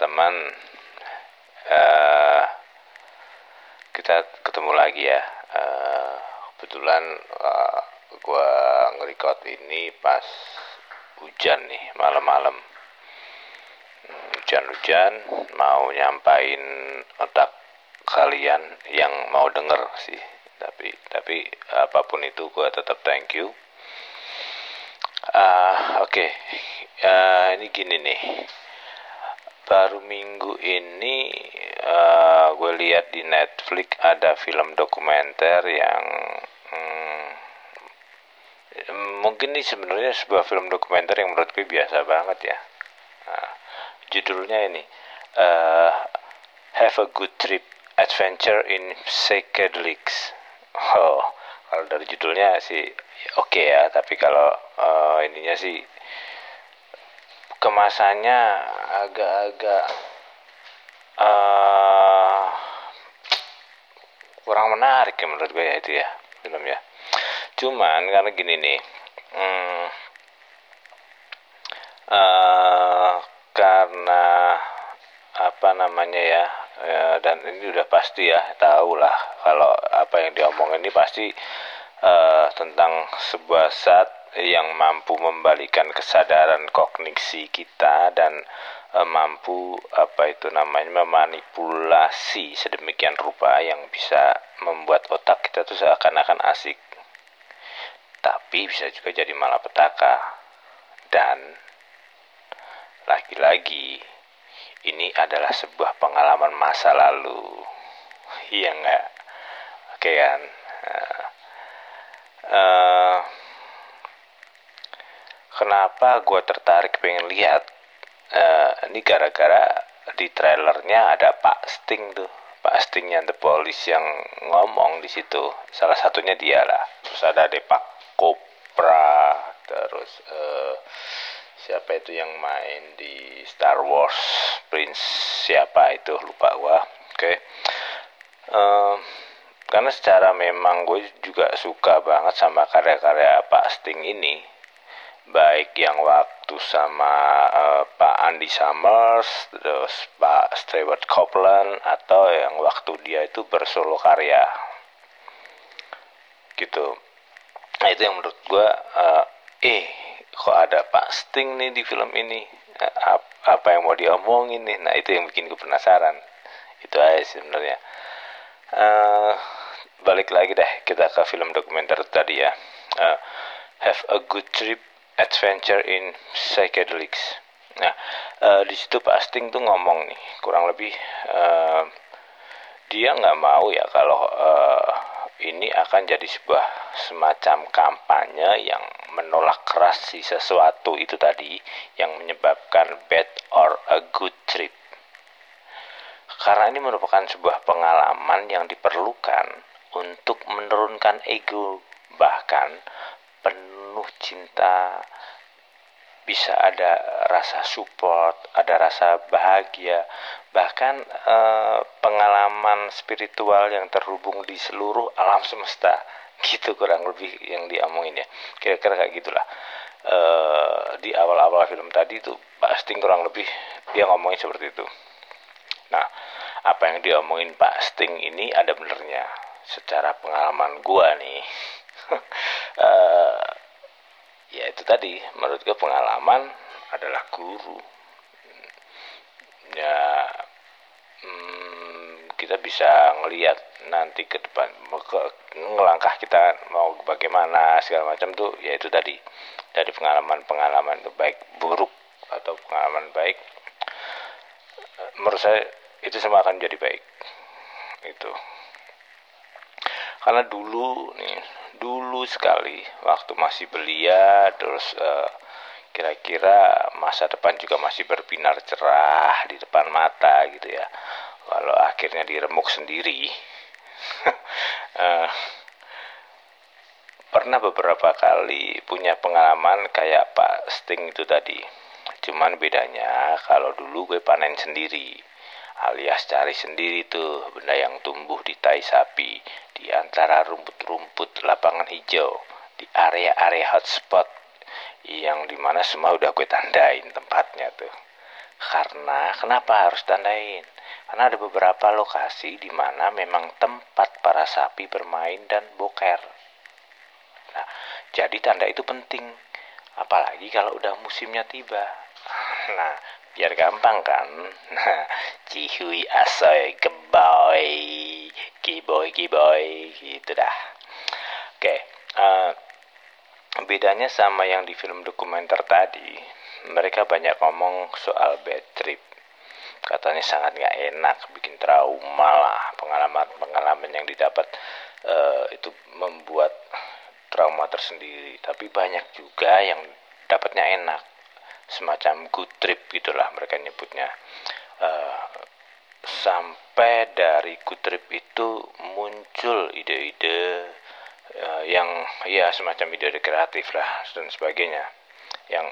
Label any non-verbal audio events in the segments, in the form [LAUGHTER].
teman uh, kita ketemu lagi ya. Uh, kebetulan uh, gue ngerekord ini pas hujan nih malam-malam. Hujan-hujan mau nyampain otak kalian yang mau denger sih. Tapi tapi apa pun itu gue tetap thank you. Uh, oke. Okay. uh, ini gini nih baru minggu ini uh, gue lihat di Netflix ada film dokumenter yang hmm, mungkin ini sebenarnya sebuah film dokumenter yang menurut gue biasa banget ya. Nah, judulnya ini uh, Have a Good Trip Adventure in Psychedelics oh kalau dari judulnya sih oke okay ya tapi kalau uh, ininya sih kemasannya agak-agak uh, kurang menarik ya menurut gue ya itu ya film ya. Cuman karena gini nih hmm, uh, karena apa namanya ya, ya dan ini udah pasti ya tahu lah kalau apa yang diomongin ini pasti uh, tentang sebuah zat yang mampu membalikan kesadaran kognisi kita dan e, mampu apa itu namanya memanipulasi sedemikian rupa yang bisa membuat otak kita tuh seakan-akan asik. Tapi bisa juga jadi malapetaka. Dan lagi-lagi ini adalah sebuah pengalaman masa lalu. Iya enggak oke kan? Uh, uh, kenapa gue tertarik pengen lihat uh, ini gara-gara di trailernya ada Pak Sting tuh. Pak Stingnya The Police yang ngomong di situ. Salah satunya dia lah. Terus ada Depak Kopra terus uh, siapa itu yang main di Star Wars? Prince siapa itu? Lupa gua. Oke. Okay. uh, karena secara memang gue juga suka banget sama karya-karya Pak Sting ini baik yang waktu sama uh, Pak Andy Summers, terus Pak Stewart Copeland atau yang waktu dia itu bersolo karya. Gitu. Nah, itu yang menurut gue uh, eh kok ada Pak Sting nih di film ini. Uh, apa yang mau diomongin nih? Nah, itu yang bikin gue penasaran. Itu aja sebenarnya. Uh, balik lagi deh kita ke film dokumenter tadi ya. Uh, have a good trip Adventure in Psychedelics. Nah, uh, di situ Pak Sting tuh ngomong nih, kurang lebih uh, dia nggak mau ya kalau uh, ini akan jadi sebuah semacam kampanye yang menolak keras si sesuatu itu tadi yang menyebabkan bad or a good trip. Karena ini merupakan sebuah pengalaman yang diperlukan untuk menurunkan ego bahkan penuh cinta bisa ada rasa support, ada rasa bahagia, bahkan eh, pengalaman spiritual yang terhubung di seluruh alam semesta, [LAUGHS] gitu kurang lebih yang diomongin ya, kira-kira kayak gitulah. Eh, di awal-awal film tadi itu Pak Sting kurang lebih dia ngomongin seperti itu. Nah, apa yang diomongin Pak Sting ini ada benernya. Secara pengalaman gua nih, uh, [LAUGHS] ya itu tadi. Menurut gue pengalaman adalah guru. Ya hmm, kita bisa ngelihat nanti ke depan ke, ngelangkah kita mau bagaimana segala macam tuh ya itu tadi. Dari pengalaman-pengalaman baik buruk atau pengalaman baik menurut saya itu semua akan jadi baik. Itu. Karena dulu nih dulu sekali waktu masih belia terus uh, kira-kira masa depan juga masih berbinar cerah di depan mata gitu ya. Kalau akhirnya diremuk sendiri. Uh, [LAUGHS] pernah beberapa kali punya pengalaman kayak Pak Sting itu tadi. Cuman bedanya kalau dulu gue panen sendiri alias cari sendiri tuh benda yang tumbuh di tai sapi di antara rumput-rumput lapangan hijau di area-area hotspot yang di mana semua udah gue tandain tempatnya tuh. Karena kenapa harus tandain? Karena ada beberapa lokasi di mana memang tempat para sapi bermain dan boker. Nah jadi tanda itu penting. Apalagi kalau udah musimnya tiba. Nah biar gampang kan? Nah cihui asoy keboy. Kiboy kiboy gitu dah. Oke okay, uh, eh, bedanya sama yang di film dokumenter tadi. Mereka banyak ngomong soal bad trip. Katanya sangat nggak enak bikin trauma lah. Pengalaman pengalaman yang didapat uh, itu membuat trauma tersendiri. Tapi banyak juga yang dapatnya enak semacam good trip gitulah mereka nyebutnya. Uh, sampai dari good trip itu muncul ide-ide uh, yang ya semacam ide-ide kreatif lah dan sebagainya. Yang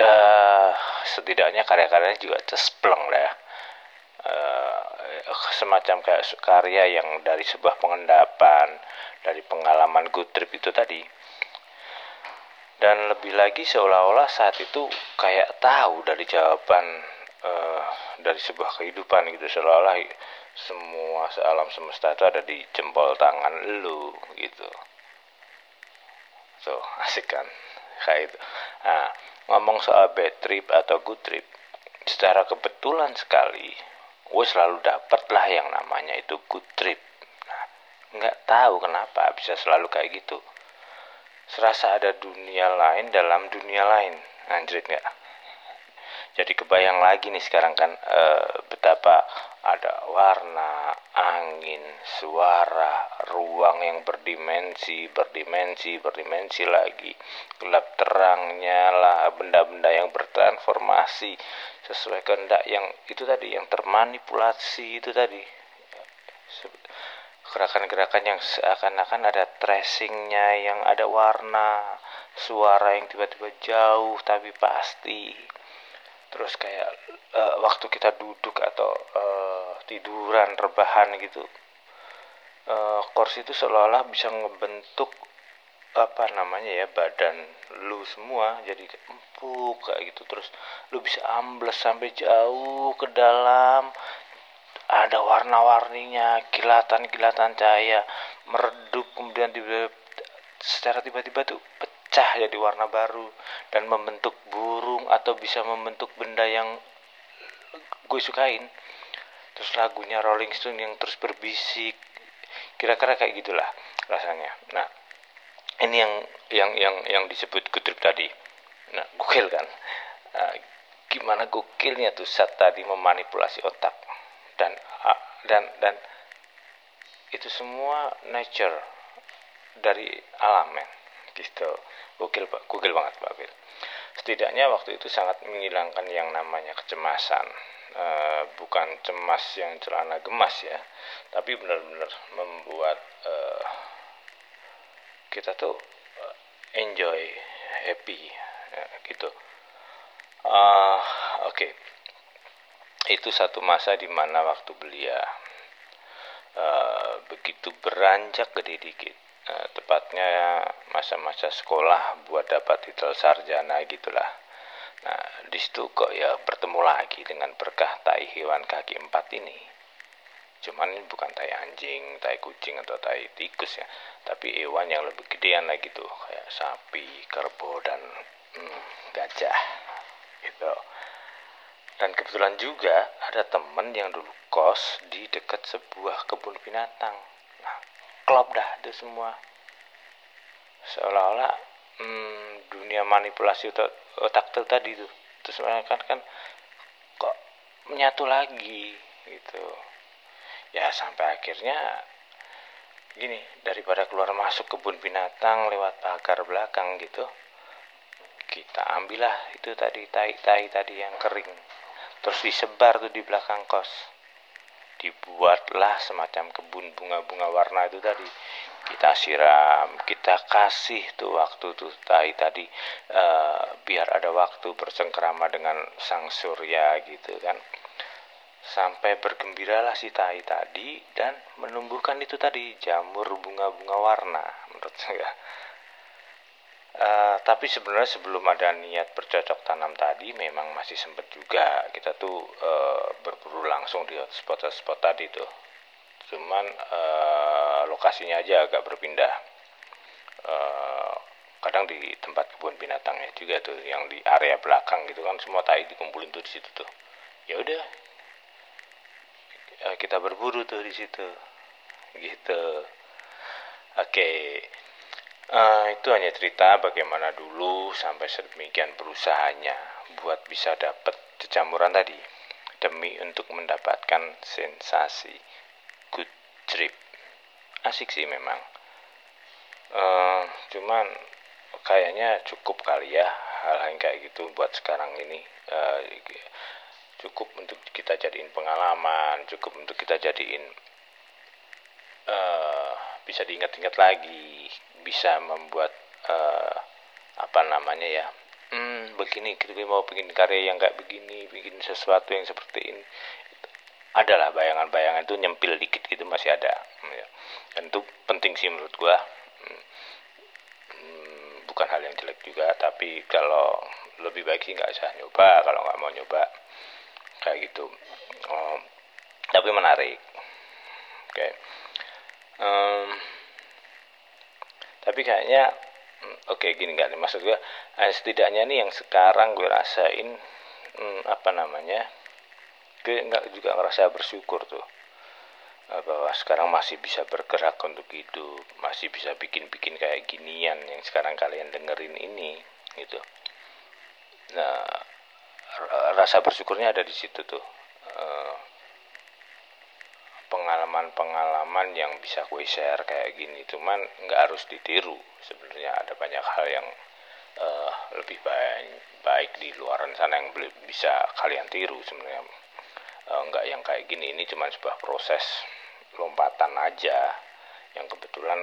uh, setidaknya karya-karyanya juga cespleng lah uh, semacam kayak karya yang dari sebuah pengendapan dari pengalaman good trip itu tadi dan lebih lagi seolah-olah saat itu kayak tahu dari jawaban uh, dari sebuah kehidupan gitu. Seolah-olah semua alam semesta itu ada di jempol tangan lu gitu. So [LAUGHS] asik kan? Kayak itu. Nah ngomong soal bad trip atau good trip secara kebetulan sekali gue selalu dapet lah yang namanya itu good trip. Nah nggak tahu kenapa bisa selalu kayak gitu serasa ada dunia lain dalam dunia lain. Anjrit nggak? Jadi kebayang lagi nih sekarang kan e, betapa ada warna, angin, suara, ruang yang berdimensi, berdimensi, berdimensi lagi, gelap terangnya lah, benda-benda yang bertransformasi sesuai kehendak yang itu tadi, yang termanipulasi itu tadi gerakan-gerakan yang seakan-akan ada tracingnya yang ada warna suara yang tiba-tiba jauh tapi pasti. Terus kayak uh, waktu kita duduk atau uh, tiduran rebahan gitu uh, kursi itu seolah-olah bisa ngebentuk apa namanya ya badan lu semua. Jadi empuk kayak gitu. Terus lu bisa ambles sampai jauh ke dalam ada warna-warninya kilatan-kilatan cahaya meredup kemudian tiba secara tiba-tiba tuh pecah jadi warna baru dan membentuk burung atau bisa membentuk benda yang gue sukain. Terus lagunya Rolling Stone yang terus berbisik kira-kira kayak gitulah rasanya. Nah ini yang yang yang yang disebut kutrip tadi. Nah gokil kan? Nah, gimana gokilnya tuh saat tadi memanipulasi otak dan dan dan itu semua nature dari alam men gitu. Gokil pak. Gokil banget pak Bil setidaknya waktu itu sangat menghilangkan yang namanya kecemasan. E, bukan cemas yang celana gemas ya tapi benar-benar membuat e, kita tuh eh, enjoy happy ya, gitu. Uh, oke. okay itu satu masa di mana waktu belia uh, begitu beranjak gede dikit uh, tepatnya masa-masa sekolah buat dapat titel sarjana gitulah. Nah di situ kok ya bertemu lagi dengan berkah tai hewan kaki empat ini. Cuman ini bukan tai anjing, tai kucing atau tai tikus ya tapi hewan yang lebih gedean lagi tuh kayak sapi, kerbau dan hmm, gajah gitu dan kebetulan juga ada temen yang dulu kos di dekat sebuah kebun binatang. Nah, klop dah itu semua. Seolah-olah hmm, dunia manipulasi otak, otak itu tadi tuh. Terus kan kan kok menyatu lagi gitu. Ya sampai akhirnya gini daripada keluar masuk kebun binatang lewat pagar belakang gitu kita ambillah itu tadi tai-tai tadi yang kering terus disebar tuh di belakang kos. Dibuatlah semacam kebun bunga-bunga warna itu tadi. Kita siram kita kasih tuh waktu tuh tai tadi uh, biar ada waktu bersengkrama dengan sang surya gitu kan. Sampai bergembiralah si tai tadi dan menumbuhkan itu tadi jamur bunga-bunga warna menurut saya Uh, tapi sebenarnya sebelum ada niat bercocok tanam tadi memang masih sempat juga. Kita tuh uh, berburu langsung di spot-spot tadi tuh. Cuman uh, lokasinya aja agak berpindah. Uh, kadang di tempat kebun binatangnya juga tuh yang di area belakang gitu kan semua tai dikumpulin tuh di situ tuh. Ya udah. Uh, kita berburu tuh di situ. Gitu. Oke. okay. Uh, itu hanya cerita bagaimana dulu sampai sedemikian berusahanya buat bisa dapat kecamuran tadi demi untuk mendapatkan sensasi good trip. Asik sih memang. Uh, cuman kayaknya cukup kali ya hal yang kayak gitu buat sekarang ini uh, cukup untuk kita jadiin pengalaman, cukup untuk kita jadiin uh, bisa diingat-ingat lagi bisa membuat uh, apa namanya ya hmm, begini kita mau bikin karya yang kayak begini bikin sesuatu yang seperti ini. Adalah bayangan-bayangan itu nyempil dikit gitu masih ada. Ya. dan itu penting sih menurut gua. Hmm, hmm, bukan hal yang jelek juga tapi kalau lebih baik sih nggak usah nyoba kalau nggak mau nyoba kayak gitu. Oh, tapi menarik. Oke. okay. Um, tapi kayaknya hmm, oke okay, gini nggak maksud gue eh, setidaknya nih yang sekarang gue rasain hmm, apa namanya gue nggak juga ngerasa bersyukur tuh eh, bahwa sekarang masih bisa bergerak untuk hidup masih bisa bikin-bikin kayak ginian yang sekarang kalian dengerin ini gitu. Nah rasa bersyukurnya ada di situ tuh uh, pengalaman-pengalaman yang bisa gue share kayak gini. Cuman nggak harus ditiru. Sebenarnya ada banyak hal yang uh, lebih baik baik di luar sana yang bisa kalian tiru sebenarnya. Uh, yang kayak gini. Ini cuma sebuah proses lompatan aja yang kebetulan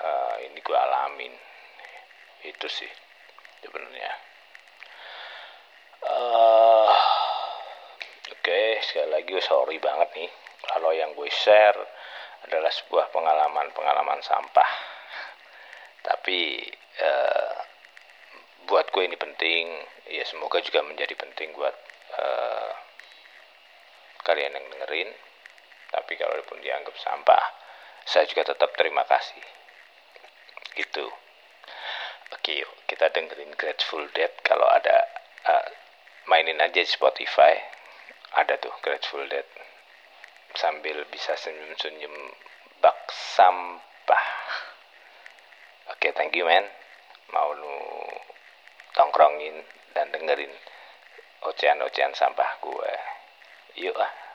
uh, ini gue alamin. Itu sih sebenarnya. Uh, oke okay, sekali lagi sorry banget nih kalau yang gue share adalah sebuah pengalaman-pengalaman sampah. Tapi uh, buat gue ini penting. Ya semoga juga menjadi penting buat uh, kalian yang dengerin. Tapi kalau pun dianggap sampah saya juga tetap terima kasih. Gitu. Oke yuk kita dengerin Grateful Dead kalau ada uh, mainin aja di Spotify. Ada tuh Grateful Dead sambil bisa senyum-senyum bak sampah. Oke, okay, thank you man. Mau lu tongkrongin dan dengerin ocehan-ocehan sampah gue. Yuk ah.